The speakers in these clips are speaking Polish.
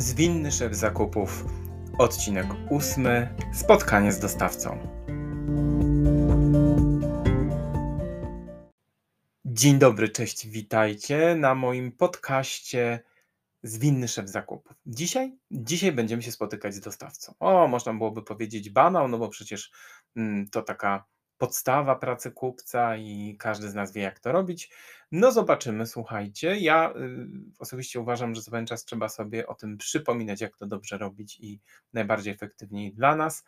Zwinny szef zakupów, odcinek ósmy, spotkanie z dostawcą. Dzień dobry, cześć, witajcie na moim podcaście Zwinny szef zakupów. Dzisiaj, dzisiaj będziemy się spotykać z dostawcą. O, można byłoby powiedzieć banał, no bo przecież mm, to taka podstawa pracy kupca i każdy z nas wie, jak to robić. No zobaczymy, słuchajcie. Ja y, osobiście uważam, że co pewien czas trzeba sobie o tym przypominać, jak to dobrze robić i najbardziej efektywniej dla nas.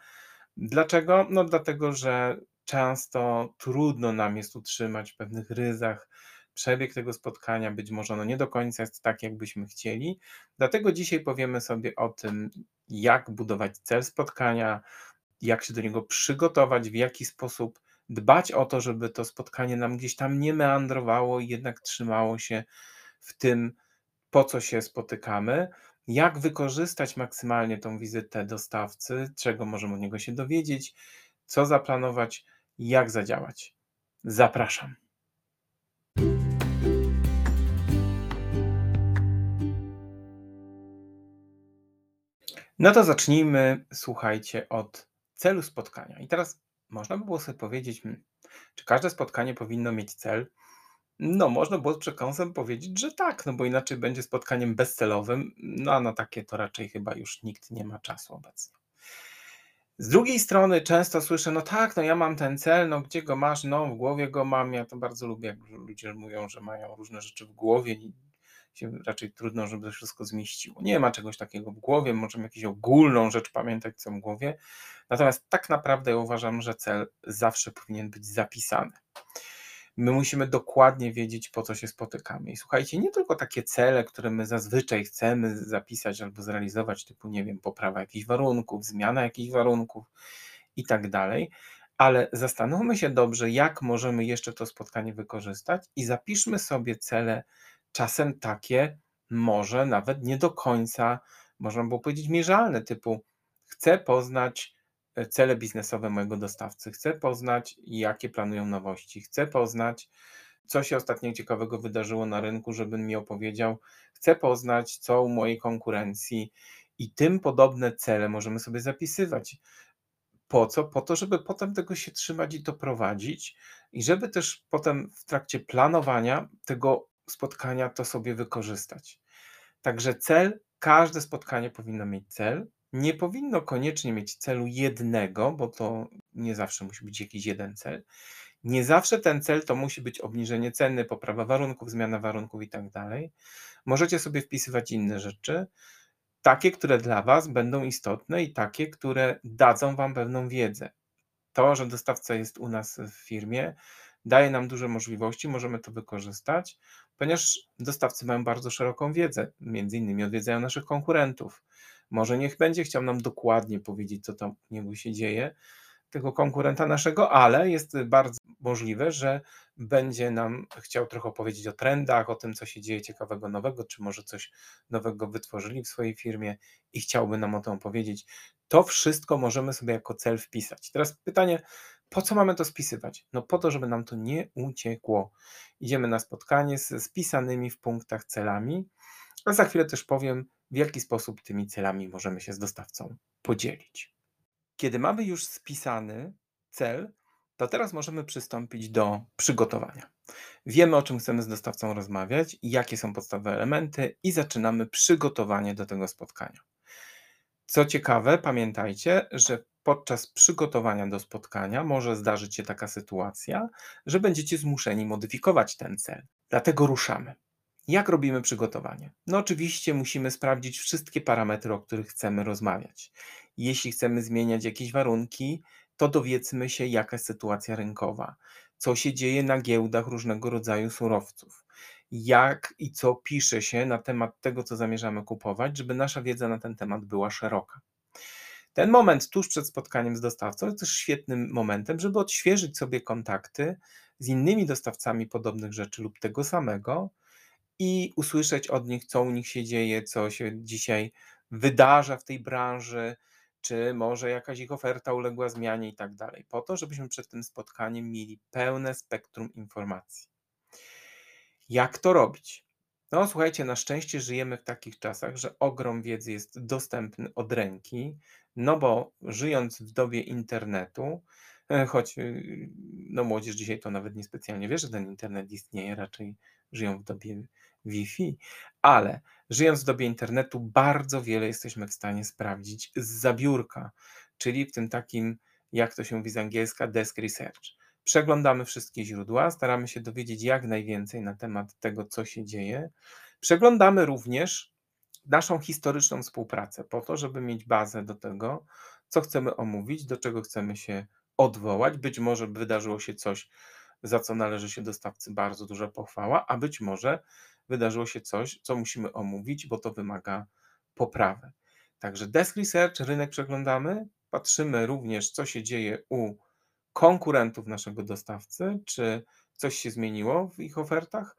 Dlaczego? No dlatego, że często trudno nam jest utrzymać w pewnych ryzach przebieg tego spotkania, być może ono nie do końca jest tak, jakbyśmy chcieli. Dlatego dzisiaj powiemy sobie o tym, jak budować cel spotkania, jak się do niego przygotować, w jaki sposób dbać o to, żeby to spotkanie nam gdzieś tam nie meandrowało i jednak trzymało się w tym, po co się spotykamy, jak wykorzystać maksymalnie tą wizytę dostawcy, czego możemy od niego się dowiedzieć, co zaplanować, jak zadziałać. Zapraszam. No to zacznijmy, słuchajcie, od celu spotkania. I teraz można by było sobie powiedzieć, hmm, czy każde spotkanie powinno mieć cel? No, można było z przekąsem powiedzieć, że tak, no bo inaczej będzie spotkaniem bezcelowym, no a na takie to raczej chyba już nikt nie ma czasu obecnie. Z drugiej strony często słyszę, no tak, no ja mam ten cel, no gdzie go masz? No w głowie go mam. Ja to bardzo lubię, jak ludzie mówią, że mają różne rzeczy w głowie się raczej trudno, żeby to wszystko zmieściło. Nie ma czegoś takiego w głowie, możemy jakąś ogólną rzecz pamiętać, co w głowie. Natomiast tak naprawdę ja uważam, że cel zawsze powinien być zapisany. My musimy dokładnie wiedzieć, po co się spotykamy. I słuchajcie, nie tylko takie cele, które my zazwyczaj chcemy zapisać albo zrealizować, typu, nie wiem, poprawa jakichś warunków, zmiana jakichś warunków i tak dalej, ale zastanówmy się dobrze, jak możemy jeszcze to spotkanie wykorzystać i zapiszmy sobie cele czasem takie, może nawet nie do końca, można było powiedzieć, mierzalne, typu chcę poznać e, cele biznesowe mojego dostawcy, chcę poznać, jakie planują nowości, chcę poznać, co się ostatnio ciekawego wydarzyło na rynku, żebym mi opowiedział, chcę poznać, co u mojej konkurencji i tym podobne cele możemy sobie zapisywać. Po co? Po to, żeby potem tego się trzymać i to prowadzić, i żeby też potem w trakcie planowania tego spotkania to sobie wykorzystać. Także cel, każde spotkanie powinno mieć cel. Nie powinno koniecznie mieć celu jednego, bo to nie zawsze musi być jakiś jeden cel. Nie zawsze ten cel to musi być obniżenie ceny, poprawa warunków, zmiana warunków i tak dalej. Możecie sobie wpisywać inne rzeczy, takie, które dla Was będą istotne i takie, które dadzą Wam pewną wiedzę. To, że dostawca jest u nas w firmie, daje nam duże możliwości, możemy to wykorzystać, ponieważ dostawcy mają bardzo szeroką wiedzę, między innymi odwiedzają naszych konkurentów. Może niech będzie chciał nam dokładnie powiedzieć, co tam u niego się dzieje, tego konkurenta naszego, ale jest bardzo możliwe, że będzie nam chciał trochę opowiedzieć o trendach, o tym, co się dzieje ciekawego nowego, czy może coś nowego wytworzyli w swojej firmie i chciałby nam o tym opowiedzieć. To wszystko możemy sobie jako cel wpisać. Teraz pytanie, po co mamy to spisywać? No po to, żeby nam to nie uciekło. Idziemy na spotkanie z spisanymi w punktach celami, a za chwilę też powiem, w jaki sposób tymi celami możemy się z dostawcą podzielić. Kiedy mamy już spisany cel, to teraz możemy przystąpić do przygotowania. Wiemy, o czym chcemy z dostawcą rozmawiać, jakie są podstawowe elementy, i zaczynamy przygotowanie do tego spotkania. Co ciekawe, pamiętajcie, że podczas przygotowania do spotkania może zdarzyć się taka sytuacja, że będziecie zmuszeni modyfikować ten cel. Dlatego ruszamy. Jak robimy przygotowanie? No, oczywiście musimy sprawdzić wszystkie parametry, o których chcemy rozmawiać. Jeśli chcemy zmieniać jakieś warunki, to dowiedzmy się, jaka jest sytuacja rynkowa, co się dzieje na giełdach różnego rodzaju surowców, jak i co pisze się na temat tego, co zamierzamy kupować, żeby nasza wiedza na ten temat była szeroka. Ten moment tuż przed spotkaniem z dostawcą jest też świetnym momentem, żeby odświeżyć sobie kontakty z innymi dostawcami podobnych rzeczy lub tego samego i usłyszeć od nich, co u nich się dzieje, co się dzisiaj wydarza w tej branży, czy może jakaś ich oferta uległa zmianie i tak dalej, po to, żebyśmy przed tym spotkaniem mieli pełne spektrum informacji. Jak to robić? No, słuchajcie, na szczęście żyjemy w takich czasach, że ogrom wiedzy jest dostępny od ręki, no bo żyjąc w dobie internetu, e, choć y, no młodzież dzisiaj to nawet niespecjalnie wie, że ten internet istnieje, raczej żyją w dobie Wi-Fi, ale żyjąc w dobie internetu, bardzo wiele jesteśmy w stanie sprawdzić z zabiórka, czyli w tym takim, jak to się mówi z angielska, desk research. Przeglądamy wszystkie źródła, staramy się dowiedzieć jak najwięcej na temat tego, co się dzieje. Przeglądamy również naszą historyczną współpracę, po to, żeby mieć bazę do tego, co chcemy omówić, do czego chcemy się odwołać. Być może wydarzyło się coś, za co należy się dostawcy bardzo duża pochwała, a być może wydarzyło się coś, co musimy omówić, bo to wymaga poprawy. Także desk research, rynek przeglądamy, patrzymy również, co się dzieje u konkurentów naszego dostawcy, czy coś się zmieniło w ich ofertach.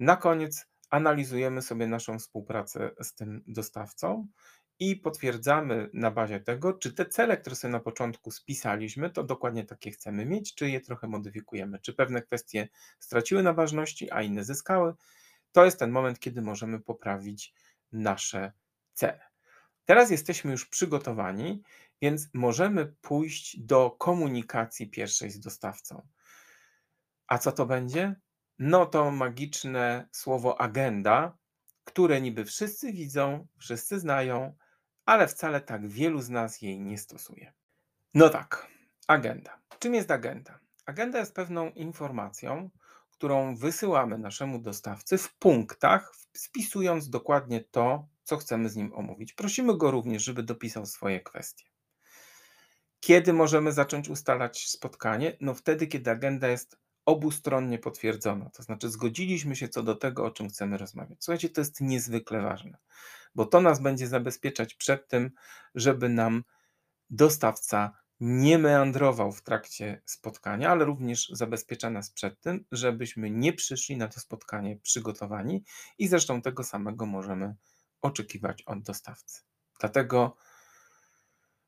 Na koniec analizujemy sobie naszą współpracę z tym dostawcą i potwierdzamy na bazie tego, czy te cele, które sobie na początku spisaliśmy, to dokładnie takie chcemy mieć, czy je trochę modyfikujemy, czy pewne kwestie straciły na ważności, a inne zyskały. To jest ten moment, kiedy możemy poprawić nasze cele. Teraz jesteśmy już przygotowani, więc możemy pójść do komunikacji pierwszej z dostawcą. A co to będzie? No to magiczne słowo agenda, które niby wszyscy widzą, wszyscy znają, ale wcale tak wielu z nas jej nie stosuje. No tak, agenda. Czym jest agenda? Agenda jest pewną informacją, którą wysyłamy naszemu dostawcy w punktach, spisując dokładnie to, co chcemy z nim omówić. Prosimy go również, żeby dopisał swoje kwestie. Kiedy możemy zacząć ustalać spotkanie? No wtedy, kiedy agenda jest obustronnie potwierdzona, to znaczy zgodziliśmy się co do tego, o czym chcemy rozmawiać. Słuchajcie, to jest niezwykle ważne, bo to nas będzie zabezpieczać przed tym, żeby nam dostawca nie meandrował w trakcie spotkania, ale również zabezpiecza nas przed tym, żebyśmy nie przyszli na to spotkanie przygotowani i zresztą tego samego możemy oczekiwać od dostawcy. Dlatego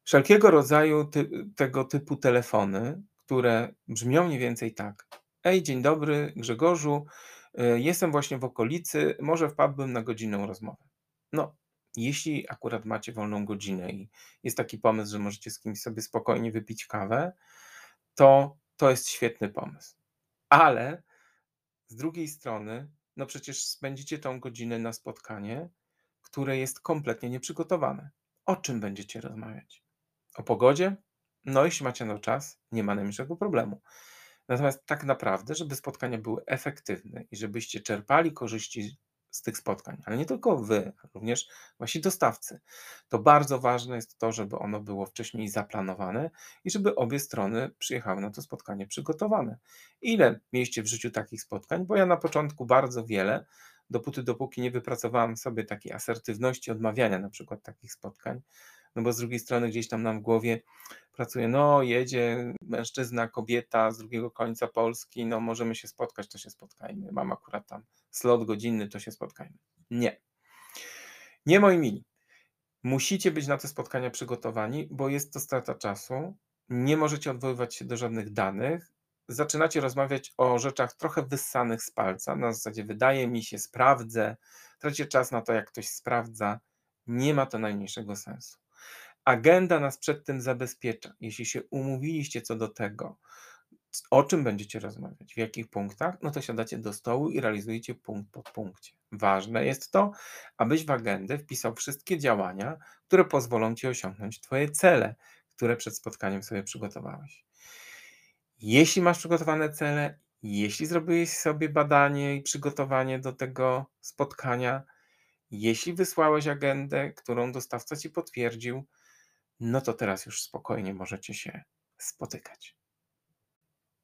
wszelkiego rodzaju ty, tego typu telefony, które brzmią mniej więcej tak: Ej, dzień dobry, Grzegorzu, y, jestem właśnie w okolicy, może wpadłbym na godzinną rozmowę. No, jeśli akurat macie wolną godzinę i jest taki pomysł, że możecie z kimś sobie spokojnie wypić kawę, to to jest świetny pomysł. Ale z drugiej strony, no przecież spędzicie tą godzinę na spotkanie, które jest kompletnie nieprzygotowane. O czym będziecie rozmawiać? O pogodzie? No, jeśli macie na czas, nie ma najmniejszego problemu. Natomiast tak naprawdę, żeby spotkania były efektywne i żebyście czerpali korzyści z tych spotkań, ale nie tylko wy, również wasi dostawcy. To bardzo ważne jest to, żeby ono było wcześniej zaplanowane i żeby obie strony przyjechały na to spotkanie przygotowane. Ile mieliście w życiu takich spotkań? Bo ja na początku bardzo wiele, dopóty dopóki nie wypracowałam sobie takiej asertywności odmawiania na przykład takich spotkań, no bo z drugiej strony gdzieś tam nam w głowie pracuje, no jedzie mężczyzna, kobieta z drugiego końca Polski, no możemy się spotkać, to się spotkajmy. Mam akurat tam slot godzinny, to się spotkajmy. Nie. Nie, moi mili. Musicie być na te spotkania przygotowani, bo jest to strata czasu. Nie możecie odwoływać się do żadnych danych. Zaczynacie rozmawiać o rzeczach trochę wyssanych z palca. Na zasadzie wydaje mi się, sprawdzę. Tracicie czas na to, jak ktoś sprawdza. Nie ma to najmniejszego sensu. Agenda nas przed tym zabezpiecza. Jeśli się umówiliście co do tego, o czym będziecie rozmawiać, w jakich punktach, no to siadacie do stołu i realizujecie punkt po punkcie. Ważne jest to, abyś w agendę wpisał wszystkie działania, które pozwolą ci osiągnąć Twoje cele, które przed spotkaniem sobie przygotowałeś. Jeśli masz przygotowane cele, jeśli zrobiłeś sobie badanie i przygotowanie do tego spotkania, jeśli wysłałeś agendę, którą dostawca ci potwierdził, no to teraz już spokojnie możecie się spotykać.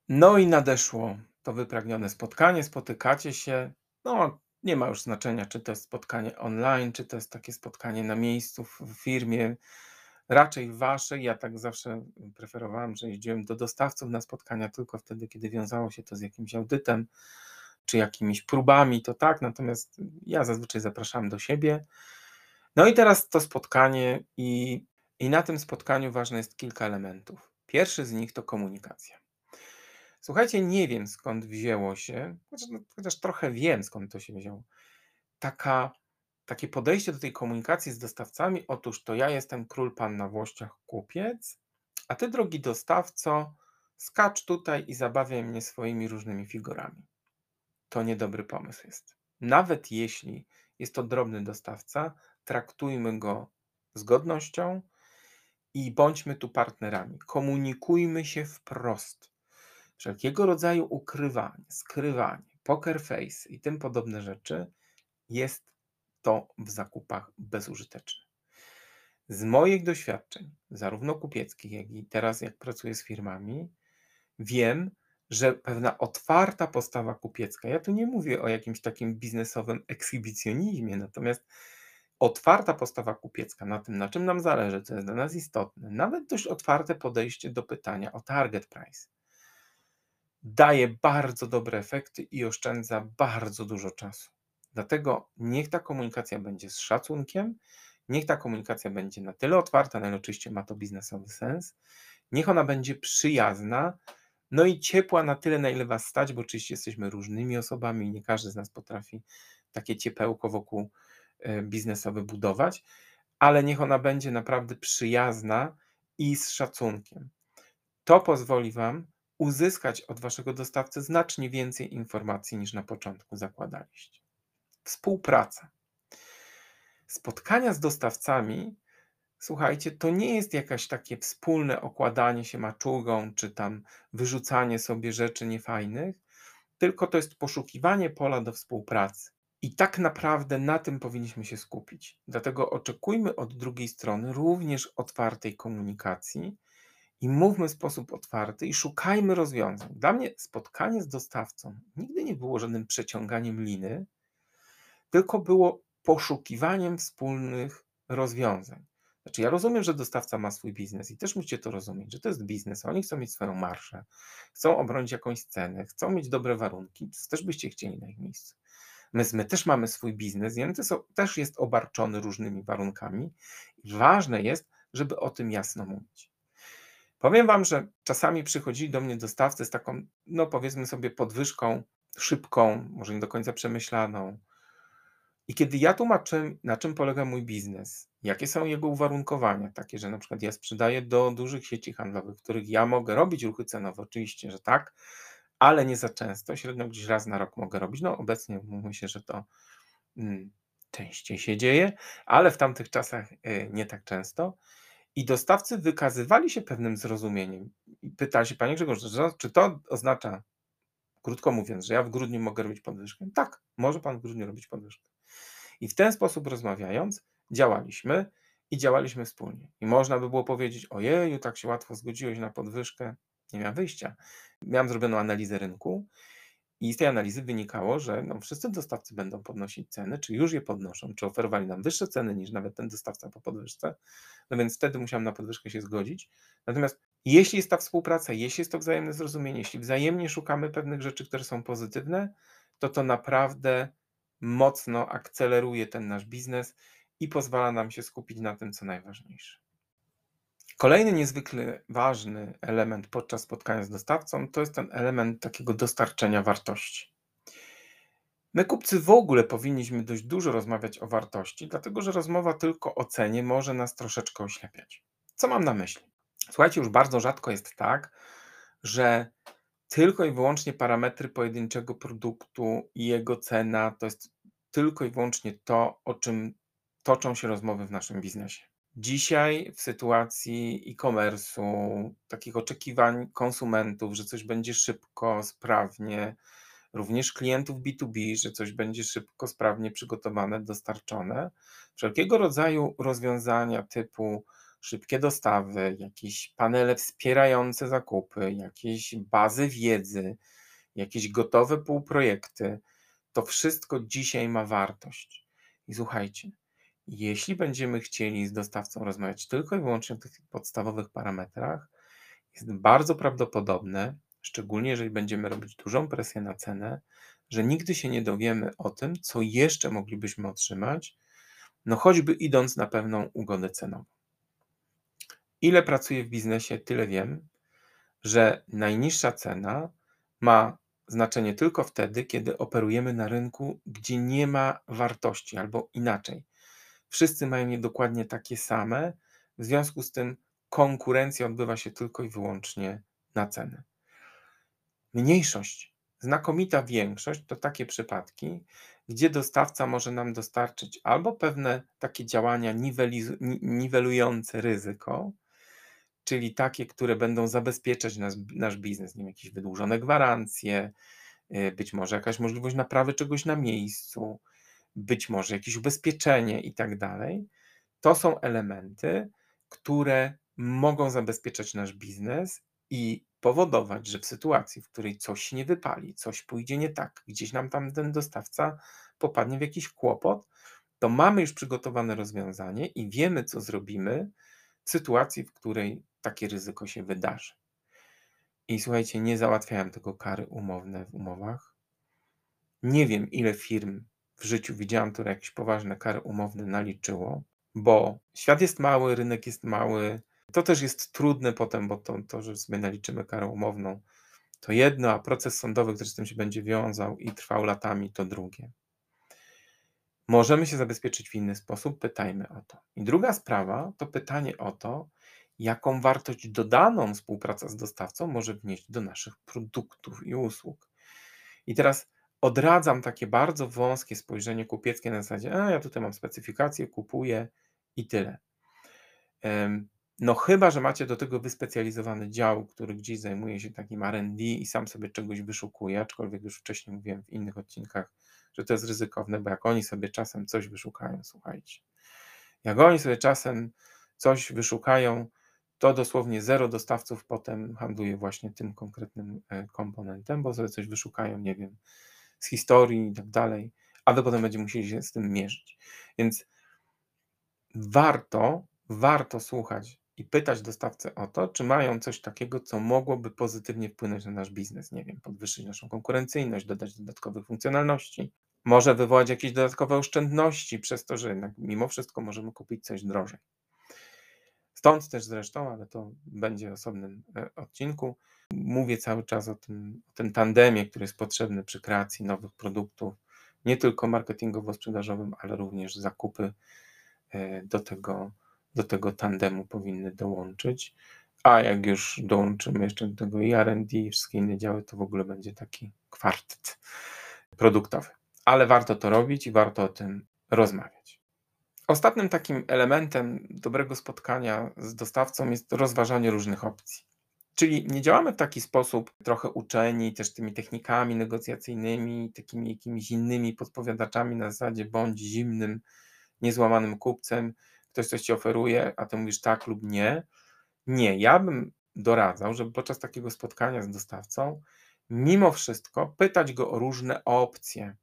No i nadeszło to wypragnione spotkanie, spotykacie się. No, nie ma już znaczenia, czy to jest spotkanie online, czy to jest takie spotkanie na miejscu w firmie, raczej waszej. Ja tak zawsze preferowałem, że jeździłem do dostawców na spotkania tylko wtedy, kiedy wiązało się to z jakimś audytem czy jakimiś próbami, to tak, natomiast ja zazwyczaj zapraszam do siebie. No i teraz to spotkanie i i na tym spotkaniu ważne jest kilka elementów. Pierwszy z nich to komunikacja. Słuchajcie, nie wiem skąd wzięło się, chociaż, no, chociaż trochę wiem skąd to się wzięło. taka, takie podejście do tej komunikacji z dostawcami. Otóż to ja jestem król pan na włościach kupiec, a ty, drogi dostawco, skacz tutaj i zabawiaj mnie swoimi różnymi figurami. To niedobry pomysł jest. Nawet jeśli jest to drobny dostawca, traktujmy go z godnością i bądźmy tu partnerami. Komunikujmy się wprost. Wszelkiego rodzaju ukrywanie, skrywanie, poker face i tym podobne rzeczy jest to w zakupach bezużyteczne. Z moich doświadczeń, zarówno kupieckich, jak i teraz, jak pracuję z firmami, wiem, że pewna otwarta postawa kupiecka, ja tu nie mówię o jakimś takim biznesowym ekshibicjonizmie, natomiast otwarta postawa kupiecka na tym, na czym nam zależy, co jest dla nas istotne, nawet dość otwarte podejście do pytania o target price, daje bardzo dobre efekty i oszczędza bardzo dużo czasu. Dlatego niech ta komunikacja będzie z szacunkiem, niech ta komunikacja będzie na tyle otwarta, ile oczywiście ma to biznesowy sens, niech ona będzie przyjazna, no i ciepła na tyle, na ile Was stać, bo oczywiście jesteśmy różnymi osobami i nie każdy z nas potrafi takie ciepełko wokół e, biznesowe budować, ale niech ona będzie naprawdę przyjazna i z szacunkiem. To pozwoli Wam uzyskać od Waszego dostawcy znacznie więcej informacji niż na początku zakładaliście. Współpraca. Spotkania z dostawcami Słuchajcie, to nie jest jakaś takie wspólne okładanie się maczugą, czy tam wyrzucanie sobie rzeczy niefajnych, tylko to jest poszukiwanie pola do współpracy. I tak naprawdę na tym powinniśmy się skupić. Dlatego oczekujmy od drugiej strony również otwartej komunikacji i mówmy w sposób otwarty i szukajmy rozwiązań. Dla mnie spotkanie z dostawcą nigdy nie było żadnym przeciąganiem liny, tylko było poszukiwaniem wspólnych rozwiązań. Znaczy, ja rozumiem, że dostawca ma swój biznes i też musicie to rozumieć, że to jest biznes. Oni chcą mieć swoją marszę, chcą obronić jakąś cenę, chcą mieć dobre warunki. Też byście chcieli na ich miejscu. My, my też mamy swój biznes i on też jest obarczony różnymi warunkami. I ważne jest, żeby o tym jasno mówić. Powiem Wam, że czasami przychodzili do mnie dostawcy z taką, no powiedzmy sobie, podwyżką szybką, może nie do końca przemyślaną, i kiedy ja tłumaczę, na czym polega mój biznes, jakie są jego uwarunkowania, takie, że na przykład ja sprzedaję do dużych sieci handlowych, w których ja mogę robić ruchy cenowe, oczywiście, że tak, ale nie za często, średnio gdzieś raz na rok mogę robić. No obecnie myślę, że to mm, częściej się dzieje, ale w tamtych czasach y, nie tak często. I dostawcy wykazywali się pewnym zrozumieniem. I pytali się, panie Grzegorz, czy to oznacza, krótko mówiąc, że ja w grudniu mogę robić podwyżkę? Tak, może pan w grudniu robić podwyżkę. I w ten sposób rozmawiając, działaliśmy i działaliśmy wspólnie. I można by było powiedzieć: Ojeju, tak się łatwo zgodziłeś na podwyżkę. Nie miałem wyjścia. Miałem zrobioną analizę rynku i z tej analizy wynikało, że no, wszyscy dostawcy będą podnosić ceny, czy już je podnoszą, czy oferowali nam wyższe ceny niż nawet ten dostawca po podwyżce. No więc wtedy musiałem na podwyżkę się zgodzić. Natomiast jeśli jest ta współpraca, jeśli jest to wzajemne zrozumienie, jeśli wzajemnie szukamy pewnych rzeczy, które są pozytywne, to to naprawdę mocno akceleruje ten nasz biznes i pozwala nam się skupić na tym, co najważniejsze. Kolejny niezwykle ważny element podczas spotkania z dostawcą to jest ten element takiego dostarczenia wartości. My, kupcy, w ogóle powinniśmy dość dużo rozmawiać o wartości, dlatego że rozmowa tylko o cenie może nas troszeczkę oślepiać. Co mam na myśli? Słuchajcie, już bardzo rzadko jest tak, że tylko i wyłącznie parametry pojedynczego produktu i jego cena to jest tylko i wyłącznie to, o czym toczą się rozmowy w naszym biznesie. Dzisiaj w sytuacji e-commerce'u, takich oczekiwań konsumentów, że coś będzie szybko, sprawnie, również klientów B2B, że coś będzie szybko, sprawnie przygotowane, dostarczone, wszelkiego rodzaju rozwiązania typu szybkie dostawy, jakieś panele wspierające zakupy, jakieś bazy wiedzy, jakieś gotowe półprojekty, to wszystko dzisiaj ma wartość. I słuchajcie, jeśli będziemy chcieli z dostawcą rozmawiać tylko i wyłącznie o tych podstawowych parametrach, jest bardzo prawdopodobne, szczególnie jeżeli będziemy robić dużą presję na cenę, że nigdy się nie dowiemy o tym, co jeszcze moglibyśmy otrzymać, no choćby idąc na pewną ugodę cenową. Ile pracuję w biznesie, tyle wiem, że najniższa cena ma znaczenie tylko wtedy, kiedy operujemy na rynku, gdzie nie ma wartości, albo inaczej. Wszyscy mają je dokładnie takie same, w związku z tym konkurencja odbywa się tylko i wyłącznie na cenę. Mniejszość, znakomita większość to takie przypadki, gdzie dostawca może nam dostarczyć albo pewne takie działania niwelujące ryzyko, czyli takie, które będą zabezpieczać nas, nasz biznes, nie wiem, jakieś wydłużone gwarancje, y, być może jakaś możliwość naprawy czegoś na miejscu, być może jakieś ubezpieczenie i tak dalej. To są elementy, które mogą zabezpieczać nasz biznes i powodować, że w sytuacji, w której coś nie wypali, coś pójdzie nie tak, gdzieś nam tam ten dostawca popadnie w jakiś kłopot, to mamy już przygotowane rozwiązanie i wiemy, co zrobimy w sytuacji, w której takie ryzyko się wydarzy. I słuchajcie, nie załatwiałem tego kary umowne w umowach. Nie wiem, ile firm w życiu widziałam, które jakieś poważne kary umowne naliczyło, bo świat jest mały, rynek jest mały. To też jest trudne potem, bo to, to że sobie naliczymy karę umowną, to jedno, a proces sądowy, który z tym się będzie wiązał i trwał latami, to drugie. Możemy się zabezpieczyć w inny sposób, pytajmy o to. I druga sprawa to pytanie o to, jaką wartość dodaną współpraca z dostawcą może wnieść do naszych produktów i usług. I teraz odradzam takie bardzo wąskie spojrzenie kupieckie na zasadzie, a ja tutaj mam specyfikację, kupuję i tyle. No chyba, że macie do tego wyspecjalizowany dział, który gdzieś zajmuje się takim R&D i sam sobie czegoś wyszukuje, aczkolwiek już wcześniej mówiłem w innych odcinkach, że to jest ryzykowne, bo jak oni sobie czasem coś wyszukają, słuchajcie, jak oni sobie czasem coś wyszukają, to dosłownie zero dostawców potem handluje właśnie tym konkretnym e, komponentem, bo sobie coś wyszukają, nie wiem, z historii i tak dalej, a wy potem będziecie musieli się z tym mierzyć. Więc warto, warto słuchać i pytać dostawcę o to, czy mają coś takiego, co mogłoby pozytywnie wpłynąć na nasz biznes, nie wiem, podwyższyć naszą konkurencyjność, dodać dodatkowych funkcjonalności, może wywołać jakieś dodatkowe oszczędności przez to, że jednak mimo wszystko możemy kupić coś drożej. Stąd też zresztą, ale to będzie w osobnym e, odcinku, mówię cały czas o tym, o tym tandemie, który jest potrzebny przy kreacji nowych produktów, nie tylko marketingowo-sprzedażowym, ale również zakupy e, do tego, do tego tandemu powinny dołączyć. A jak już dołączymy jeszcze do tego i R&D wszystkie inne działy, to w ogóle będzie taki kwartet produktowy. Ale warto to robić i warto o tym rozmawiać. Ostatnim takim elementem dobrego spotkania z dostawcą jest rozważanie różnych opcji. Czyli nie działamy w taki sposób trochę uczeni też tymi technikami negocjacyjnymi, takimi jakimiś innymi podpowiadaczami na zasadzie bądź zimnym, niezłamanym kupcem, ktoś coś ci oferuje, a ty mówisz tak lub nie. Nie, ja bym doradzał, żeby podczas takiego spotkania z dostawcą mimo wszystko pytać go o różne opcje.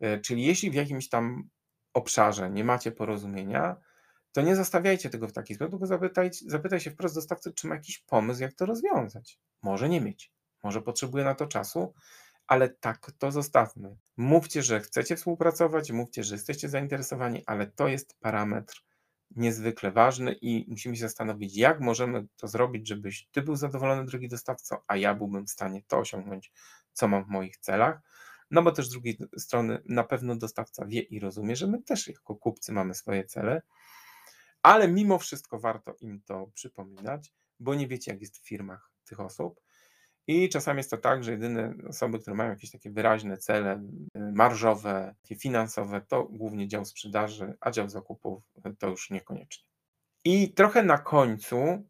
E, czyli jeśli w jakimś tam obszarze nie macie porozumienia, to nie zostawiajcie tego w taki sposób, tylko zapytaj, zapytaj się wprost dostawcy, czy ma jakiś pomysł, jak to rozwiązać. Może nie mieć, może potrzebuje na to czasu, ale tak to zostawmy. Mówcie, że chcecie współpracować, mówcie, że jesteście zainteresowani, ale to jest parametr niezwykle ważny i musimy się zastanowić, jak możemy to zrobić, żebyś ty był zadowolony, drogi dostawco, a ja byłbym w stanie to osiągnąć, co mam w moich celach. No bo też z drugiej strony na pewno dostawca wie i rozumie, że my też jako kupcy mamy swoje cele, ale mimo wszystko warto im to przypominać, bo nie wiecie, jak jest w firmach tych osób. I czasami jest to tak, że jedyne osoby, które mają jakieś takie wyraźne cele y, marżowe, finansowe, to głównie dział sprzedaży, a dział zakupów y, to już niekoniecznie. I trochę na końcu,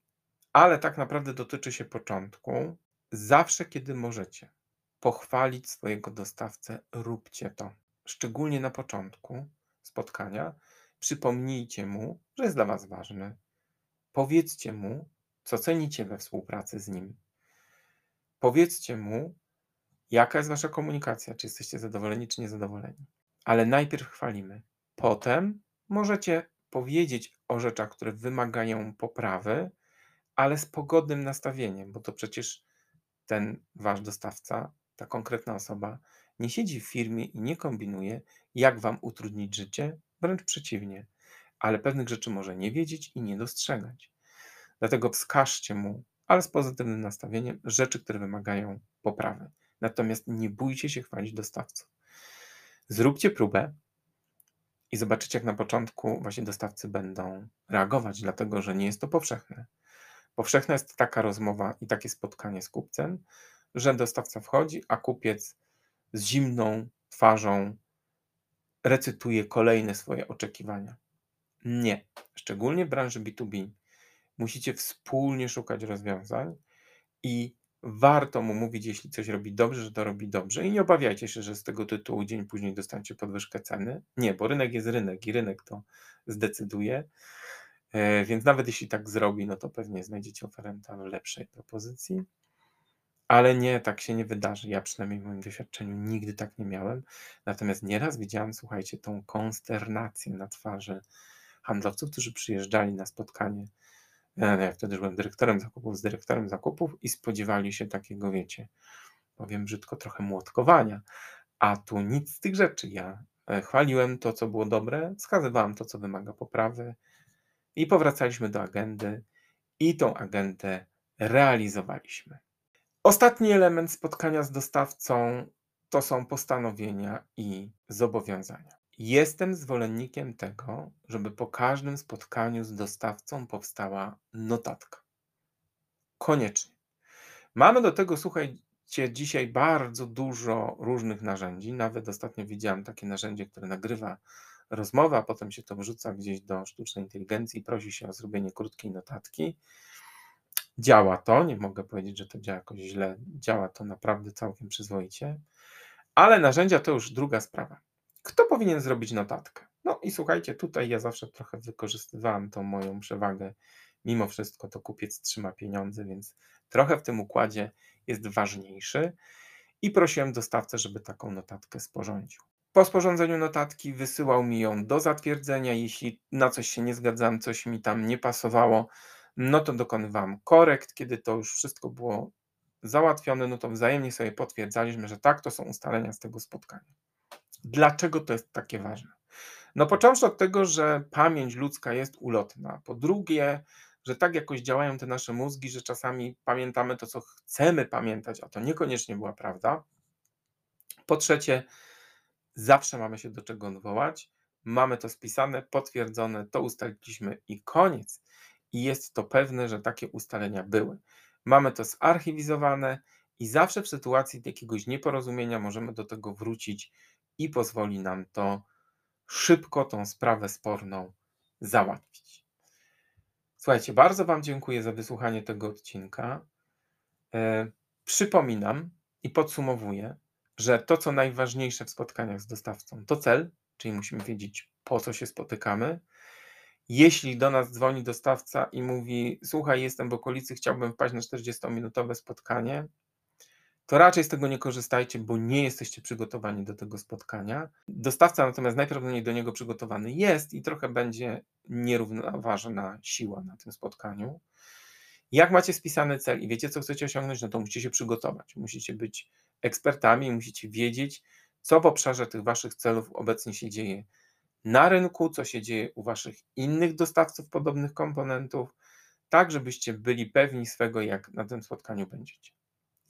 ale tak naprawdę dotyczy się początku, zawsze kiedy możecie, pochwalić swojego dostawcę, róbcie to. Szczególnie na początku spotkania. Przypomnijcie mu, że jest dla Was ważny. Powiedzcie mu, co cenicie we współpracy z nim. Powiedzcie mu, jaka jest Wasza komunikacja, czy jesteście zadowoleni, czy niezadowoleni. Ale najpierw chwalimy. Potem możecie powiedzieć o rzeczach, które wymagają poprawy, ale z pogodnym nastawieniem, bo to przecież ten Wasz dostawca ta konkretna osoba nie siedzi w firmie i nie kombinuje, jak wam utrudnić życie, wręcz przeciwnie, ale pewnych rzeczy może nie wiedzieć i nie dostrzegać. Dlatego wskażcie mu, ale z pozytywnym nastawieniem, rzeczy, które wymagają poprawy. Natomiast nie bójcie się chwalić dostawców. Zróbcie próbę i zobaczycie, jak na początku właśnie dostawcy będą reagować, dlatego że nie jest to powszechne. Powszechna jest taka rozmowa i takie spotkanie z kupcem, że dostawca wchodzi, a kupiec z zimną twarzą recytuje kolejne swoje oczekiwania. Nie. Szczególnie w branży B2B musicie wspólnie szukać rozwiązań i warto mu mówić, jeśli coś robi dobrze, że to robi dobrze. I nie obawiajcie się, że z tego tytułu dzień później dostaniecie podwyżkę ceny. Nie, bo rynek jest rynek i rynek to zdecyduje. E, więc nawet jeśli tak zrobi, no to pewnie znajdziecie oferenta w lepszej propozycji. Ale nie, tak się nie wydarzy. Ja przynajmniej w moim doświadczeniu nigdy tak nie miałem. Natomiast nieraz widziałem, słuchajcie, tą konsternację na twarzy handlowców, którzy przyjeżdżali na spotkanie. E, ja wtedy byłem dyrektorem zakupów z dyrektorem zakupów i spodziewali się takiego, wiecie, powiem brzydko, trochę młotkowania. A tu nic z tych rzeczy. Ja e, chwaliłem to, co było dobre, wskazywałem to, co wymaga poprawy i powracaliśmy do agendy i tą agendę realizowaliśmy. Ostatni element spotkania z dostawcą to są postanowienia i zobowiązania. Jestem zwolennikiem tego, żeby po każdym spotkaniu z dostawcą powstała notatka. Koniecznie. Mamy do tego, słuchajcie, dzisiaj bardzo dużo różnych narzędzi. Nawet ostatnio widziałem takie narzędzie, które nagrywa rozmowę, a potem się to wrzuca gdzieś do sztucznej inteligencji i prosi się o zrobienie krótkiej notatki. Działa to, nie mogę powiedzieć, że to działa jakoś źle, działa to naprawdę całkiem przyzwoicie, ale narzędzia to już druga sprawa. Kto powinien zrobić notatkę? No i słuchajcie, tutaj ja zawsze trochę wykorzystywałem tą moją przewagę. Mimo wszystko to kupiec trzyma pieniądze, więc trochę w tym układzie jest ważniejszy i prosiłem dostawcę, żeby taką notatkę sporządził. Po sporządzeniu notatki wysyłał mi ją do zatwierdzenia. Jeśli na coś się nie zgadzałem, coś mi tam nie pasowało, no to dokonywałem korekt. Kiedy to już wszystko było załatwione, no to wzajemnie sobie potwierdzaliśmy, że tak, to są ustalenia z tego spotkania. Dlaczego to jest takie ważne? No począwszy od tego, że pamięć ludzka jest ulotna. Po drugie, że tak jakoś działają te nasze mózgi, że czasami pamiętamy to, co chcemy pamiętać, a to niekoniecznie była prawda. Po trzecie, zawsze mamy się do czego odwołać. Mamy to spisane, potwierdzone, to ustaliliśmy i koniec. I jest to pewne, że takie ustalenia były. Mamy to zarchiwizowane i zawsze w sytuacji jakiegoś nieporozumienia możemy do tego wrócić i pozwoli nam to szybko tą sprawę sporną załatwić. Słuchajcie, bardzo Wam dziękuję za wysłuchanie tego odcinka. E, przypominam i podsumowuję, że to, co najważniejsze w spotkaniach z dostawcą, to cel, czyli musimy wiedzieć, po co się spotykamy. Jeśli do nas dzwoni dostawca i mówi: Słuchaj, jestem w okolicy, chciałbym wpaść na 40-minutowe spotkanie, to raczej z tego nie korzystajcie, bo nie jesteście przygotowani do tego spotkania. Dostawca natomiast najprawdopodobniej do niego przygotowany jest i trochę będzie nierównoważna siła na tym spotkaniu. Jak macie spisany cel i wiecie, co chcecie osiągnąć, no to musicie się przygotować. Musicie być ekspertami, musicie wiedzieć, co w obszarze tych waszych celów obecnie się dzieje na rynku, co się dzieje u waszych innych dostawców podobnych komponentów, tak żebyście byli pewni swego, jak na tym spotkaniu będziecie.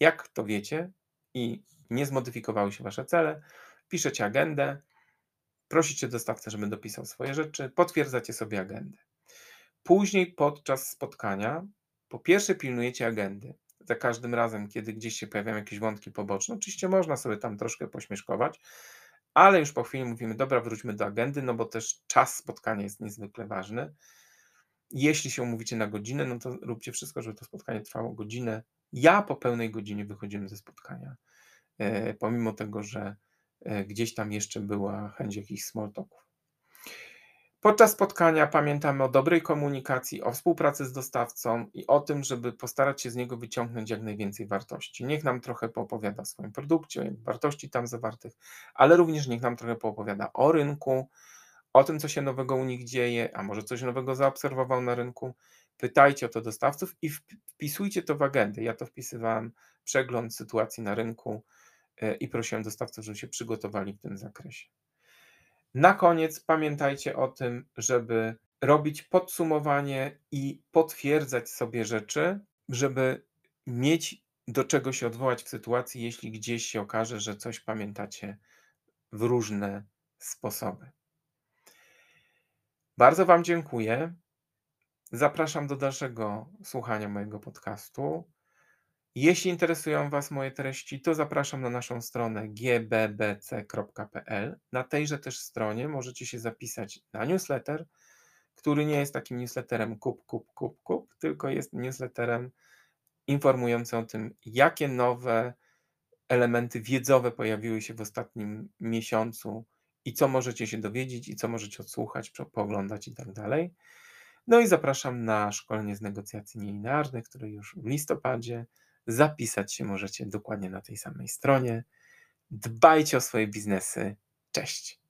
Jak to wiecie i nie zmodyfikowały się wasze cele, piszecie agendę, prosicie dostawcę, żeby dopisał swoje rzeczy, potwierdzacie sobie agendę. Później podczas spotkania po pierwsze pilnujecie agendy. Za każdym razem, kiedy gdzieś się pojawiają jakieś wątki poboczne, oczywiście można sobie tam troszkę pośmieszkować, ale już po chwili mówimy, dobra, wróćmy do agendy, no bo też czas spotkania jest niezwykle ważny. Jeśli się umówicie na godzinę, no to róbcie wszystko, żeby to spotkanie trwało godzinę. Ja po pełnej godzinie wychodziłem ze spotkania, e, pomimo tego, że e, gdzieś tam jeszcze była chęć jakichś small talków. Podczas spotkania pamiętamy o dobrej komunikacji, o współpracy z dostawcą i o tym, żeby postarać się z niego wyciągnąć jak najwięcej wartości. Niech nam trochę poopowiada o swoim produkcie, o wartości tam zawartych, ale również niech nam trochę poopowiada o rynku, o tym, co się nowego u nich dzieje, a może coś nowego zaobserwował na rynku. Pytajcie o to dostawców i wpisujcie to w agendę. Ja to wpisywałem, przegląd sytuacji na rynku e, i prosiłem dostawców, żeby się przygotowali w tym zakresie. Na koniec pamiętajcie o tym, żeby robić podsumowanie i potwierdzać sobie rzeczy, żeby mieć do czego się odwołać w sytuacji, jeśli gdzieś się okaże, że coś pamiętacie w różne sposoby. Bardzo Wam dziękuję. Zapraszam do dalszego słuchania mojego podcastu. Jeśli interesują Was moje treści, to zapraszam na naszą stronę gbbc.pl. Na tejże też stronie możecie się zapisać na newsletter, który nie jest takim newsletterem kup, kup, kup, kup, tylko jest newsletterem informującym o tym, jakie nowe elementy wiedzowe pojawiły się w ostatnim miesiącu i co możecie się dowiedzieć i co możecie odsłuchać, pooglądać i tak dalej. No i zapraszam na szkolenie z negocjacji nielinearnych, które już w listopadzie. Zapisać się możecie dokładnie na tej samej stronie. Dbajcie o swoje biznesy. Cześć.